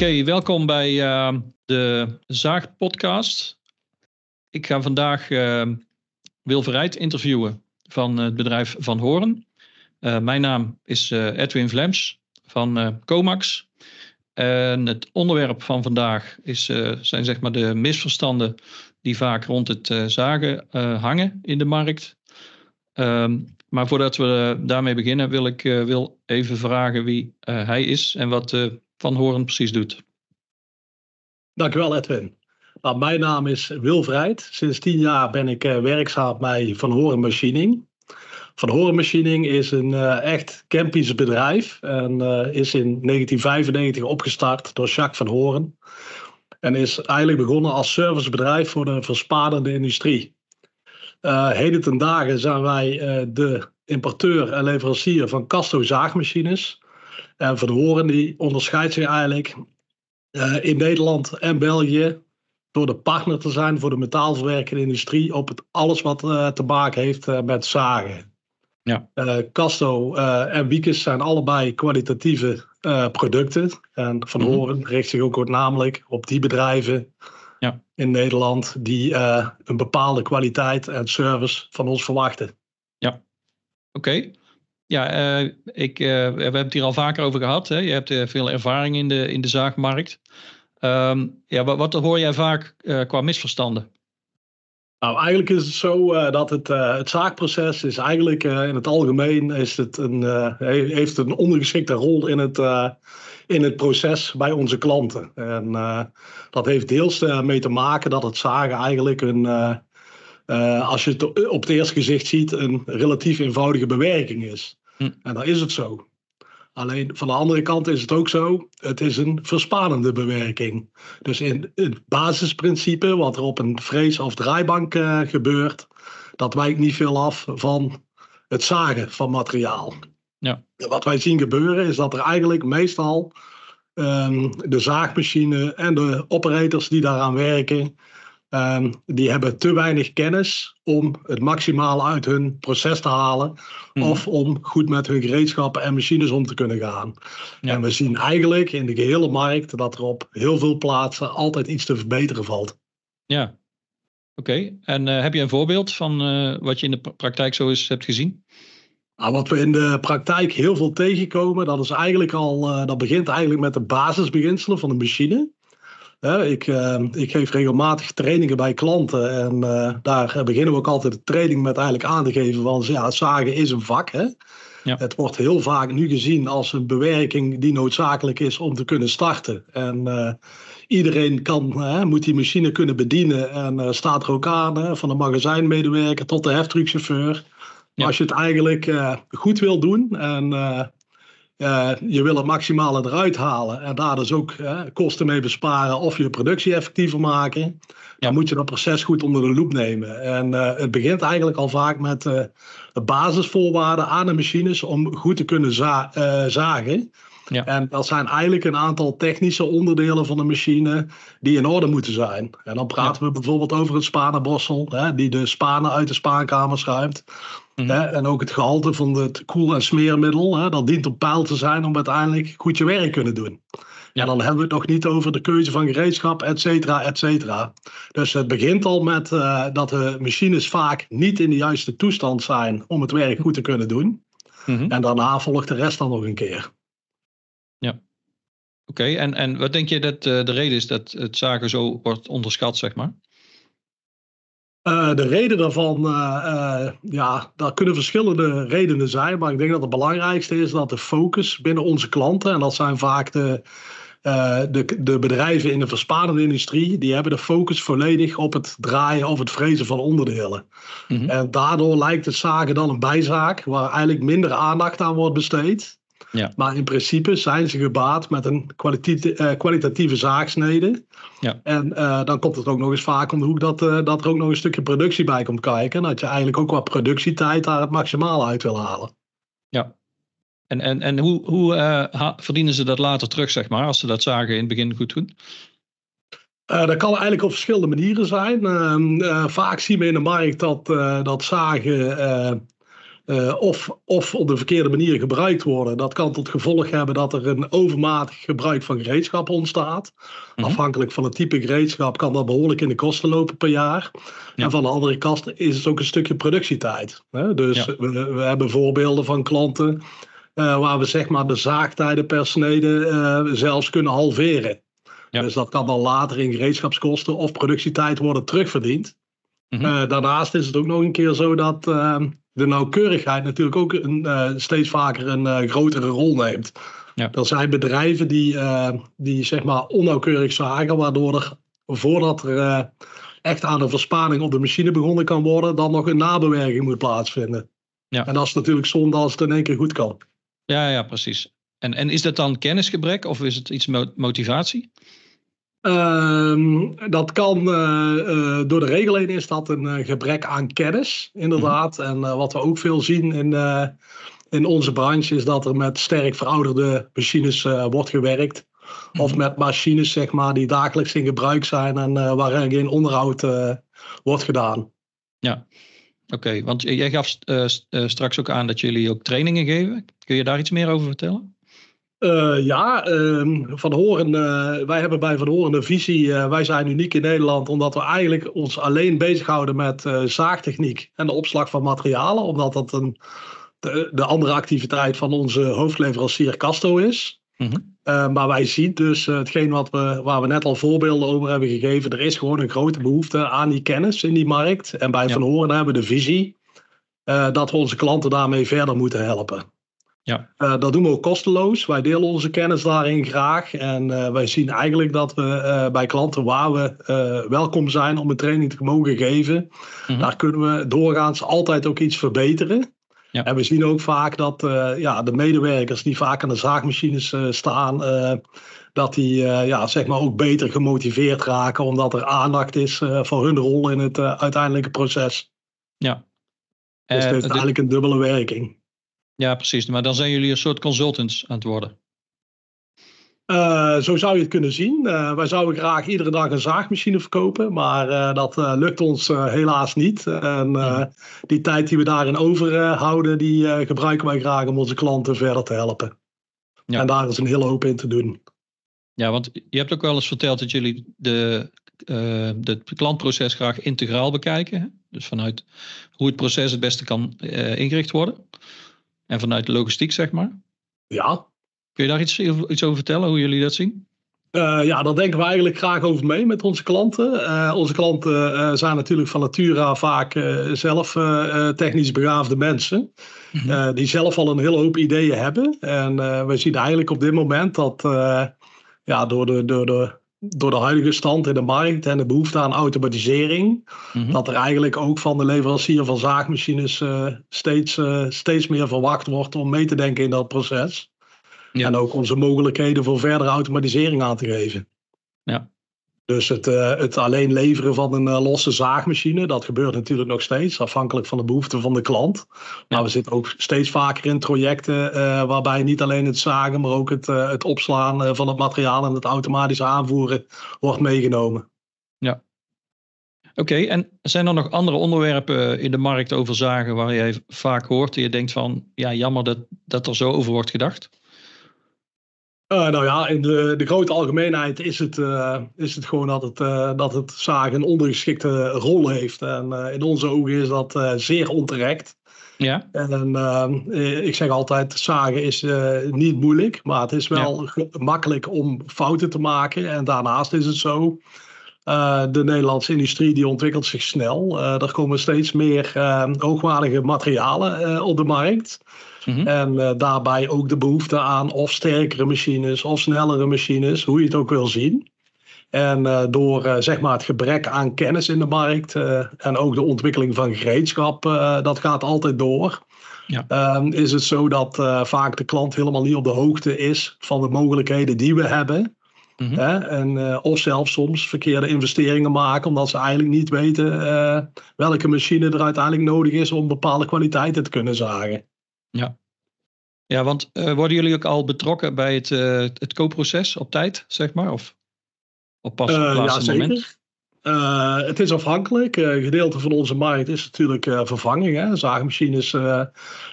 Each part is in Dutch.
Oké, welkom bij uh, de Zaagpodcast. Ik ga vandaag uh, Wil Verrijd interviewen van het bedrijf Van Horen. Uh, mijn naam is Edwin Vlems van Comax. En het onderwerp van vandaag is, zijn zeg maar de misverstanden die vaak rond het zagen hangen in de markt. Ehm, maar voordat we daarmee beginnen, wil ik wil even vragen wie hij is en wat van Horen precies doet. Dankjewel Edwin. Nou, mijn naam is Wil Vrijt. Sinds tien jaar ben ik uh, werkzaam bij Van Horen Machining. Van Horen Machining is een uh, echt Kempisch bedrijf en uh, is in 1995 opgestart door Jacques van Horen. En is eigenlijk begonnen als servicebedrijf voor de verspadende industrie. heden ten dagen zijn wij de importeur en leverancier van Casto zaagmachines. En Van Horen die onderscheidt zich eigenlijk uh, in Nederland en België door de partner te zijn voor de metaalverwerkende industrie op het, alles wat uh, te maken heeft uh, met zagen. Ja. Casto en Wiekes zijn allebei kwalitatieve producten. En Van mm Horen richt zich ook namelijk op die bedrijven ja. in Nederland die een bepaalde kwaliteit en service van ons verwachten. Ja, oké. Ja, uh, ik, uh, we hebben het hier al vaker over gehad. Hè? Je hebt uh, veel ervaring in de, in de zaagmarkt. Um, ja, wat, wat, hoor jij vaak qua misverstanden? Nou, eigenlijk is het zo dat het, het zaakproces is eigenlijk in het algemeen is het een, heeft een ondergeschikte rol in het, in het proces bij onze klanten. En dat heeft deels mee te maken dat het zagen eigenlijk een, als je het op het eerste gezicht ziet, een relatief eenvoudige bewerking is. Hm. En dan is het zo. Alleen van de andere kant is het ook zo, het is een verspanende bewerking. Dus in het basisprincipe, wat er op een vrees- of draaibank uh, gebeurt, dat wijkt niet veel af van het zagen van materiaal. Ja. Wat wij zien gebeuren is dat er eigenlijk meestal um, de zaagmachine en de operators die daaraan werken, Um, die hebben te weinig kennis om het maximale uit hun proces te halen. Hmm. Of om goed met hun gereedschappen en machines om te kunnen gaan. Ja. En we zien eigenlijk in de gehele markt dat er op heel veel plaatsen altijd iets te verbeteren valt. Ja, oké. En uh, heb je een voorbeeld van uh, wat je in de praktijk zo eens hebt gezien? Nou, wat we in de praktijk heel veel tegenkomen, dat is eigenlijk al, uh, dat begint eigenlijk met de basisbeginselen van de machine ik, uh, ik geef regelmatig trainingen bij klanten en uh, daar beginnen we ook altijd de training met eigenlijk aan te geven van ja, zagen is een vak. Hè? Ja. Het wordt heel vaak nu gezien als een bewerking die noodzakelijk is om te kunnen starten. En uh, iedereen kan, moet die machine kunnen bedienen en staat er ook aan, van de magazijnmedewerker tot de heftruckchauffeur. Ja. Als je het eigenlijk goed wil doen en uh, je wil het maximale eruit halen en daar dus ook uh, kosten mee besparen of je productie effectiever maken. Dan moet je dat proces goed onder de loep nemen. En uh, het begint eigenlijk al vaak met de basisvoorwaarden aan de machines om goed te kunnen za zagen. Ja. En dat zijn eigenlijk een aantal technische onderdelen van de machine die in orde moeten zijn. En dan praten we bijvoorbeeld over een spanenborstel, hè, die de spanen uit de spaankamer schuimt. Mhm. hè, en ook het gehalte van het koel- en smeermiddel, hè, dat dient op peil te zijn om uiteindelijk goed je werk te kunnen doen. Ja. En dan hebben we het nog niet over de keuze van gereedschap, et cetera, et cetera. Dus het begint al met uh, dat de machines vaak niet in de juiste toestand zijn om het werk goed te kunnen doen. Mm -hmm. En daarna volgt de rest dan nog een keer. Ja. Oké, en, en wat denk je dat uh, de reden is dat het zaken zo wordt onderschat, zeg maar? Uh, de reden daarvan, uh, ja, daar kunnen verschillende redenen zijn. Maar ik denk dat het belangrijkste is dat de focus binnen onze klanten, en dat zijn vaak de, de, de bedrijven in de verspadende industrie, die hebben de focus volledig op het draaien of het frezen van onderdelen. Mm -hmm. En daardoor lijkt het zagen dan een bijzaak waar eigenlijk minder aandacht aan wordt besteed. Ja. Maar in principe zijn ze gebaat met een kwalitatieve, uh, kwalitatieve zaagsnede. Ja. En uh, dan komt het ook nog eens vaak om de hoek dat, uh, dat er ook nog een stukje productie bij komt kijken. Dat je eigenlijk ook qua productietijd daar het maximale uit wil halen. Ja. En, en, en hoe, hoe verdienen ze dat later terug, zeg maar, als ze dat zagen in het begin goed doen? dat kan eigenlijk op verschillende manieren zijn. Ehm, vaak zien we in de markt dat, dat zagen uh, of, of op de verkeerde manier gebruikt worden. Dat kan tot gevolg hebben dat er een overmatig gebruik van gereedschap ontstaat. Mhm. Afhankelijk van het type gereedschap kan dat behoorlijk in de kosten lopen per jaar. En van de andere kant is het ook een stukje productietijd. Hè? Dus we, we, hebben voorbeelden van klanten uh, waar we zeg maar de zaagtijden per snede uh, zelfs kunnen halveren. Dus dat kan dan later in gereedschapskosten of productietijd worden terugverdiend. Mm daarnaast is het ook nog een keer zo dat ehm, de nauwkeurigheid natuurlijk ook een, uh, steeds vaker een uh, grotere rol neemt. Ja. Er zijn bedrijven die, uh, die zeg maar onnauwkeurig zagen, waardoor er voordat er echt aan een verspaning op de machine begonnen kan worden, dan nog een nabewerking moet plaatsvinden. Ja. En dat is natuurlijk zonde als het in één keer goed kan. Ja, ja, precies. En, en is dat dan kennisgebrek of is het iets motivatie? Ehm, dat kan, uh, uh, door de regel heen is dat een uh, gebrek aan kennis, inderdaad. Mhm. En wat we ook veel zien in, in onze branche is dat er met sterk verouderde machines wordt gewerkt. Mhm. Of met machines, zeg maar, die dagelijks in gebruik zijn en waarin geen onderhoud wordt gedaan. Ja, oké. Want jij gaf straks ook aan dat jullie ook trainingen geven. Kun je daar iets meer over vertellen? Uh, ja, uh, Van Horen, uh, wij hebben bij Van Horen een visie. Eh, wij zijn uniek in Nederland omdat we eigenlijk ons alleen bezighouden met zaagtechniek en de opslag van materialen. Omdat dat een, de, de andere activiteit van onze hoofdleverancier Casto is. Mm maar wij zien dus hetgeen wat we, waar we net al voorbeelden over hebben gegeven. Er is gewoon een grote behoefte aan die kennis in die markt. En bij Van Horen hebben we de visie dat we onze klanten daarmee verder moeten helpen. Ja. Uh, dat doen we ook kosteloos. Wij delen onze kennis daarin graag. En uh, wij zien eigenlijk dat we uh, bij klanten waar we welkom zijn om een training te mogen geven, mm daar kunnen we doorgaans altijd ook iets verbeteren. Ja. En we zien ook vaak dat ja, de medewerkers die vaak aan de zaagmachines staan, dat die ja, zeg maar ook beter gemotiveerd raken, omdat er aandacht is voor hun rol in het uiteindelijke proces. Ja. Dus het heeft eigenlijk een dubbele werking. Ja, precies. Maar dan zijn jullie een soort consultants aan het worden. Uh, zo zou je het kunnen zien. Uh, wij zouden graag iedere dag een zaagmachine verkopen, maar uh, dat lukt ons helaas niet. En die tijd die we daarin overhouden, die gebruiken wij graag om onze klanten verder te helpen. Ja. En daar is een hele hoop in te doen. Ja, want je hebt ook wel eens verteld dat jullie de, het klantproces graag integraal bekijken. Dus vanuit hoe het proces het beste kan ingericht worden. En vanuit de logistiek, zeg maar? Ja. Kun je daar iets, iets over vertellen, hoe jullie dat zien? Uh, ja, daar denken we eigenlijk graag over mee met onze klanten. Uh, onze klanten uh, zijn natuurlijk van nature vaak zelf technisch begaafde mensen. Mhm. die zelf al een hele hoop ideeën hebben. En we zien eigenlijk op dit moment dat ja, door, de, door de door de huidige stand in de markt en de behoefte aan automatisering, mhm. dat er eigenlijk ook van de leverancier van zaagmachines uh, steeds, uh, steeds meer verwacht wordt om mee te denken in dat proces. En ook onze mogelijkheden voor verdere automatisering aan te geven. Ja. Dus het, uh, het alleen leveren van een uh, losse zaagmachine, dat gebeurt natuurlijk nog steeds, afhankelijk van de behoeften van de klant. Maar we zitten ook steeds vaker in trajecten uh, waarbij niet alleen het zagen, maar ook het, het opslaan van het materiaal en het automatisch aanvoeren wordt meegenomen. Ja. Oké, en zijn er nog andere onderwerpen in de markt over zagen waar jij vaak hoort en je denkt van, ja jammer dat, dat er zo over wordt gedacht? Uh, nou ja, in de, de grote algemeenheid is het, uh, is het gewoon dat het, uh, dat het zagen een ondergeschikte rol heeft. En in onze ogen is dat zeer onterecht. Ja. En ik zeg altijd, zagen is niet moeilijk, maar het is wel makkelijk om fouten te maken. En daarnaast is het zo, de Nederlandse industrie die ontwikkelt zich snel. er komen steeds meer hoogwaardige materialen op de markt. Mhm. En uh, daarbij ook de behoefte aan of sterkere machines of snellere machines, hoe je het ook wil zien. En uh, door uh, zeg maar het gebrek aan kennis in de markt en ook de ontwikkeling van gereedschap, dat gaat altijd door. Ja. Ehm, is het zo dat vaak de klant helemaal niet op de hoogte is van de mogelijkheden die we hebben. Mm -hmm. en, of zelfs soms verkeerde investeringen maken, omdat ze eigenlijk niet weten welke machine er uiteindelijk nodig is om bepaalde kwaliteiten te kunnen zagen. Ja, ja want uh, worden jullie ook al betrokken bij het, uh, het koopproces op tijd, zeg maar? Of op pas op het uh, laatste ja, moment? Uh, het is afhankelijk. Uh, gedeelte van onze markt is natuurlijk uh, vervanging. Hè? Zaagmachines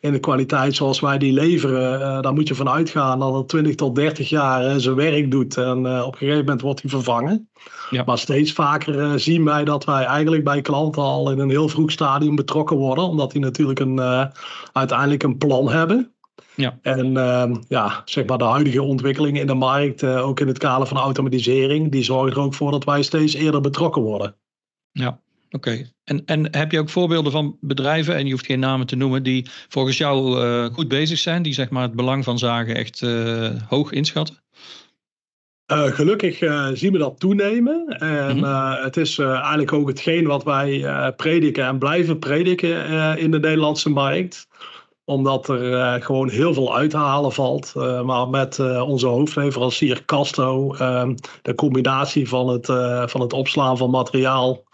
in de kwaliteit zoals wij die leveren, daar moet je van uitgaan dat het 20 tot 30 jaar zijn werk doet. En op een gegeven moment wordt die vervangen. Ja. Maar steeds vaker zien wij dat wij eigenlijk bij klanten al in een heel vroeg stadium betrokken worden. Omdat die natuurlijk een, uiteindelijk een plan hebben. Ja. En uh, ja, zeg maar de huidige ontwikkelingen in de markt, uh, ook in het kader van automatisering, die zorgen er ook voor dat wij steeds eerder betrokken worden. Ja, oké. En, en heb je ook voorbeelden van bedrijven, en je hoeft geen namen te noemen, die volgens jou uh, goed bezig zijn, die zeg maar het belang van zagen echt uh, hoog inschatten? gelukkig zien we dat toenemen. En mm-hmm. het is eigenlijk ook hetgeen wat wij prediken en blijven prediken in de Nederlandse markt omdat er uh, gewoon heel veel uit te halen valt. Uh, maar met uh, onze hoofdleverancier Casto, ehm, de combinatie van het, van het opslaan van materiaal,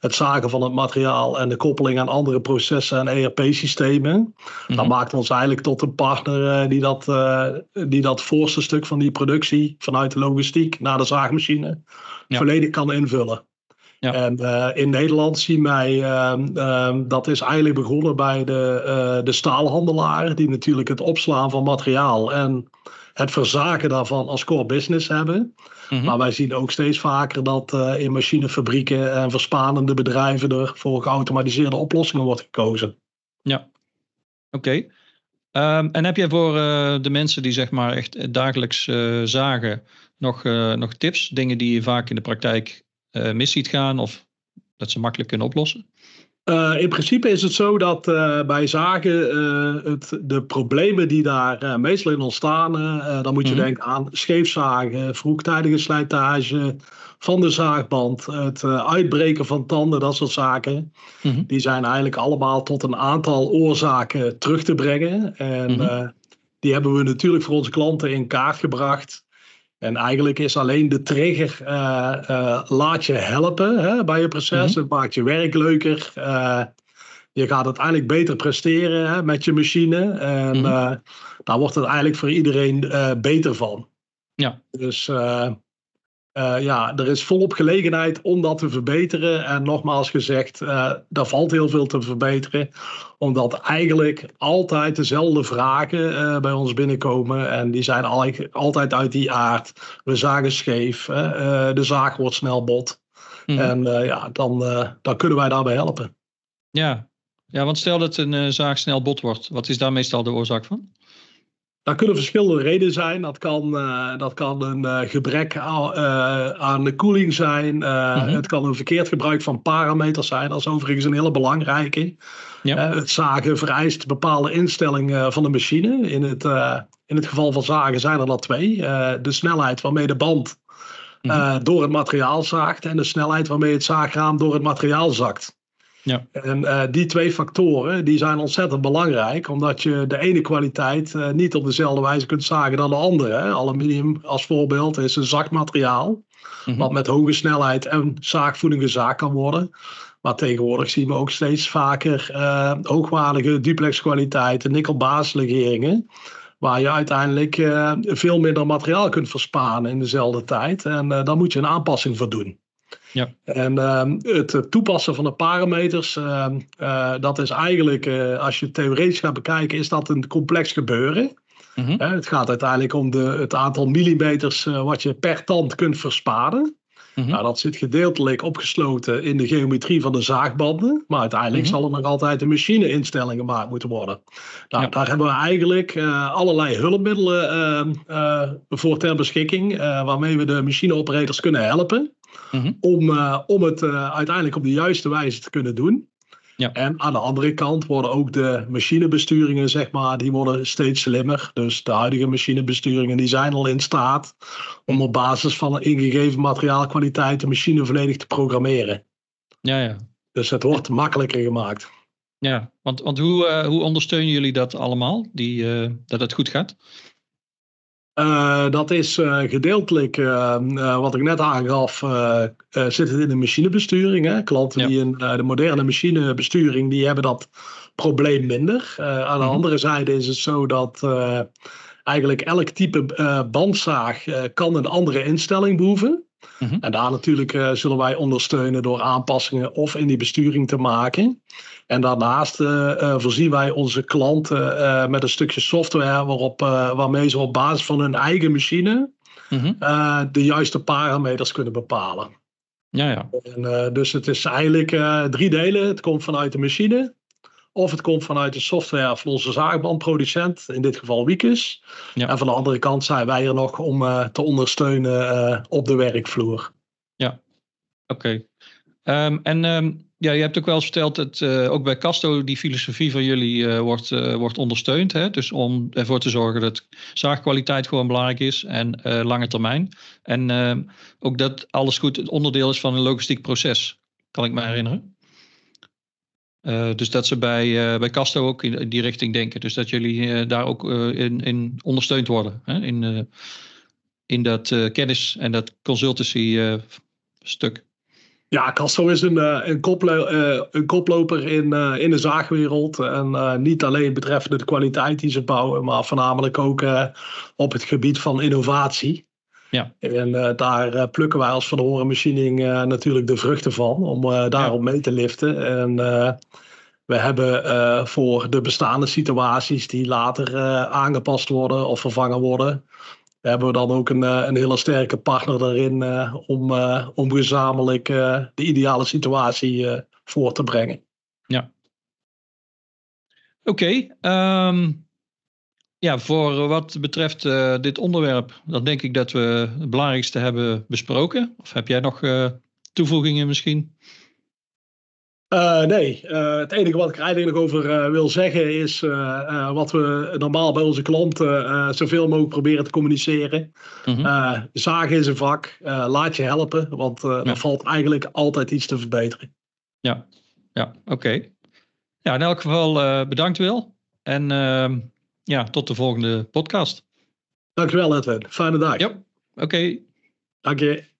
het zagen van het materiaal en de koppeling aan andere processen en ERP-systemen. Mm -hmm. Dat maakt ons eigenlijk tot een partner die, dat, die dat voorste stuk van die productie vanuit de logistiek naar de zaagmachine volledig kan invullen. Ja. En uh, in Nederland zien wij, uh, dat is eigenlijk begonnen bij de, uh, de staalhandelaren, die natuurlijk het opslaan van materiaal en het verzaken daarvan als core business hebben. Mm-hmm. Maar wij zien ook steeds vaker dat in machinefabrieken en verspanende bedrijven er voor geautomatiseerde oplossingen wordt gekozen. Ja, oké. Okay. en heb jij voor de mensen die zeg maar echt dagelijks zagen nog, nog tips, dingen die je vaak in de praktijk mis ziet gaan of dat ze makkelijk kunnen oplossen? Uh, in principe is het zo dat uh, bij zagen het, de problemen die daar meestal in ontstaan, dan moet je mm-hmm. denken aan scheefzagen, vroegtijdige slijtage van de zaagband, het uitbreken van tanden, dat soort zaken. Mm-hmm. Die zijn eigenlijk allemaal tot een aantal oorzaken terug te brengen. En mm-hmm. die hebben we natuurlijk voor onze klanten in kaart gebracht. En eigenlijk is alleen de trigger uh, uh, laat je helpen hè, bij je proces. Mhm. Het maakt je werk leuker. Uh, je gaat uiteindelijk beter presteren hè, met je machine. En mm daar wordt het eigenlijk voor iedereen beter van. Ja. Dus uh, ja, er is volop gelegenheid om dat te verbeteren. En nogmaals gezegd, uh, daar valt heel veel te verbeteren. Omdat eigenlijk altijd dezelfde vragen uh, bij ons binnenkomen. En die zijn altijd uit die aard. We zagen scheef, de zaag wordt snel bot. Mm. En ja, dan, dan kunnen wij daarbij helpen. Ja. ja, want stel dat een zaag snel bot wordt. Wat is daar meestal de oorzaak van? Daar kunnen verschillende redenen zijn. Dat kan, uh, dat kan een uh, gebrek aan, uh, aan de koeling zijn. Mm -hmm. Het kan een verkeerd gebruik van parameters zijn. Dat is overigens een hele belangrijke. Ja. het zagen vereist bepaalde instellingen van de machine. In het, in het geval van zagen zijn er dat twee. de snelheid waarmee de band mm -hmm. door het materiaal zaagt. En de snelheid waarmee het zaagraam door het materiaal zakt. Ja. En uh, die twee factoren die zijn ontzettend belangrijk, omdat je de ene kwaliteit uh, niet op dezelfde wijze kunt zagen dan de andere. Hè. Aluminium als voorbeeld is een zacht materiaal, mm -hmm. wat met hoge snelheid en zaagvoeding gezaagd kan worden. Maar tegenwoordig zien we ook steeds vaker uh, hoogwaardige duplex kwaliteiten, nikkelbasislegeringen, waar je uiteindelijk veel minder materiaal kunt versparen in dezelfde tijd. En daar moet je een aanpassing voor doen. Ja. En uh, het toepassen van de parameters, uh, uh, dat is eigenlijk, eh, als je het theoretisch gaat bekijken, is dat een complex gebeuren. Mm -hmm. het gaat uiteindelijk om de, het aantal millimeters eh, wat je per tand kunt versparen. Mm -hmm. nou, dat zit gedeeltelijk opgesloten in de geometrie van de zaagbanden. Maar uiteindelijk mm -hmm. zal er nog altijd een machine-instelling gemaakt moeten worden. Nou, ja. Daar hebben we eigenlijk uh, allerlei hulpmiddelen uh, uh, voor ter beschikking. waarmee we de machine-operators kunnen helpen. Mhm. om, om het uiteindelijk op de juiste wijze te kunnen doen. Ja. En aan de andere kant worden ook de machinebesturingen, zeg maar, die worden steeds slimmer. Dus de huidige machinebesturingen die zijn al in staat om op basis van een ingegeven materiaalkwaliteit de machine volledig te programmeren. Ja, ja. Dus het wordt makkelijker gemaakt. Ja, want, want hoe, uh, hoe ondersteunen jullie dat allemaal, die, dat het goed gaat? Uh, dat is uh, gedeeltelijk, uh, wat ik net aangaf, zit het in de machinebesturing. Hè? Klanten die in de moderne machinebesturing, die hebben dat probleem minder. aan de mhm. andere zijde is het zo dat eigenlijk elk type bandzaag kan een andere instelling behoeven. Mhm. En daar natuurlijk uh, zullen wij ondersteunen door aanpassingen of in die besturing te maken. En daarnaast uh, voorzien wij onze klanten met een stukje software waarop, waarmee ze op basis van hun eigen machine mhm. de juiste parameters kunnen bepalen. Ja, ja. En, dus het is eigenlijk drie delen. Het komt vanuit de machine. Of het komt vanuit de software van onze zaagbandproducent, in dit geval Wiekes. Ja. En van de andere kant zijn wij er nog om uh, te ondersteunen uh, op de werkvloer. Ja, oké. Okay. Um, en um, ja, je hebt ook wel eens verteld dat uh, ook bij Casto die filosofie van jullie wordt, wordt ondersteund. Hè? Dus om ervoor te zorgen dat zaagkwaliteit gewoon belangrijk is en lange termijn. En ehm, ook dat alles goed onderdeel is van een logistiek proces, kan ik me herinneren. Uh, dus dat ze bij, uh, bij Casto ook in, die richting denken. Dus dat jullie uh, daar ook in, in, ondersteund worden. Hè? In, in dat kennis- en dat consultancy stuk. Ja, Casto is een, een, een koploper in, in de zaagwereld. En niet alleen betreffende de kwaliteit die ze bouwen, maar voornamelijk ook op het gebied van innovatie. Ja. En daar plukken wij als Van de Horen Machining natuurlijk de vruchten van om daarop mee te liften. En we hebben voor de bestaande situaties die later aangepast worden of vervangen worden, hebben we dan ook een, een hele sterke partner daarin om, om gezamenlijk de ideale situatie voor te brengen. Ja. Oké. Okay, um, ehm, ja, voor wat betreft dit onderwerp, dan denk ik dat we het belangrijkste hebben besproken. Of heb jij nog toevoegingen misschien? Uh, nee, het enige wat ik er eigenlijk nog over wil zeggen is wat we normaal bij onze klanten zoveel mogelijk proberen te communiceren. Mm -hmm. zagen is een vak, laat je helpen, want ja. er valt eigenlijk altijd iets te verbeteren. Ja, ja oké. Ja, in elk geval bedankt Wil en ehm, ja, tot de volgende podcast. Dankjewel Edwin, fijne dag. Ja, oké. Dank je.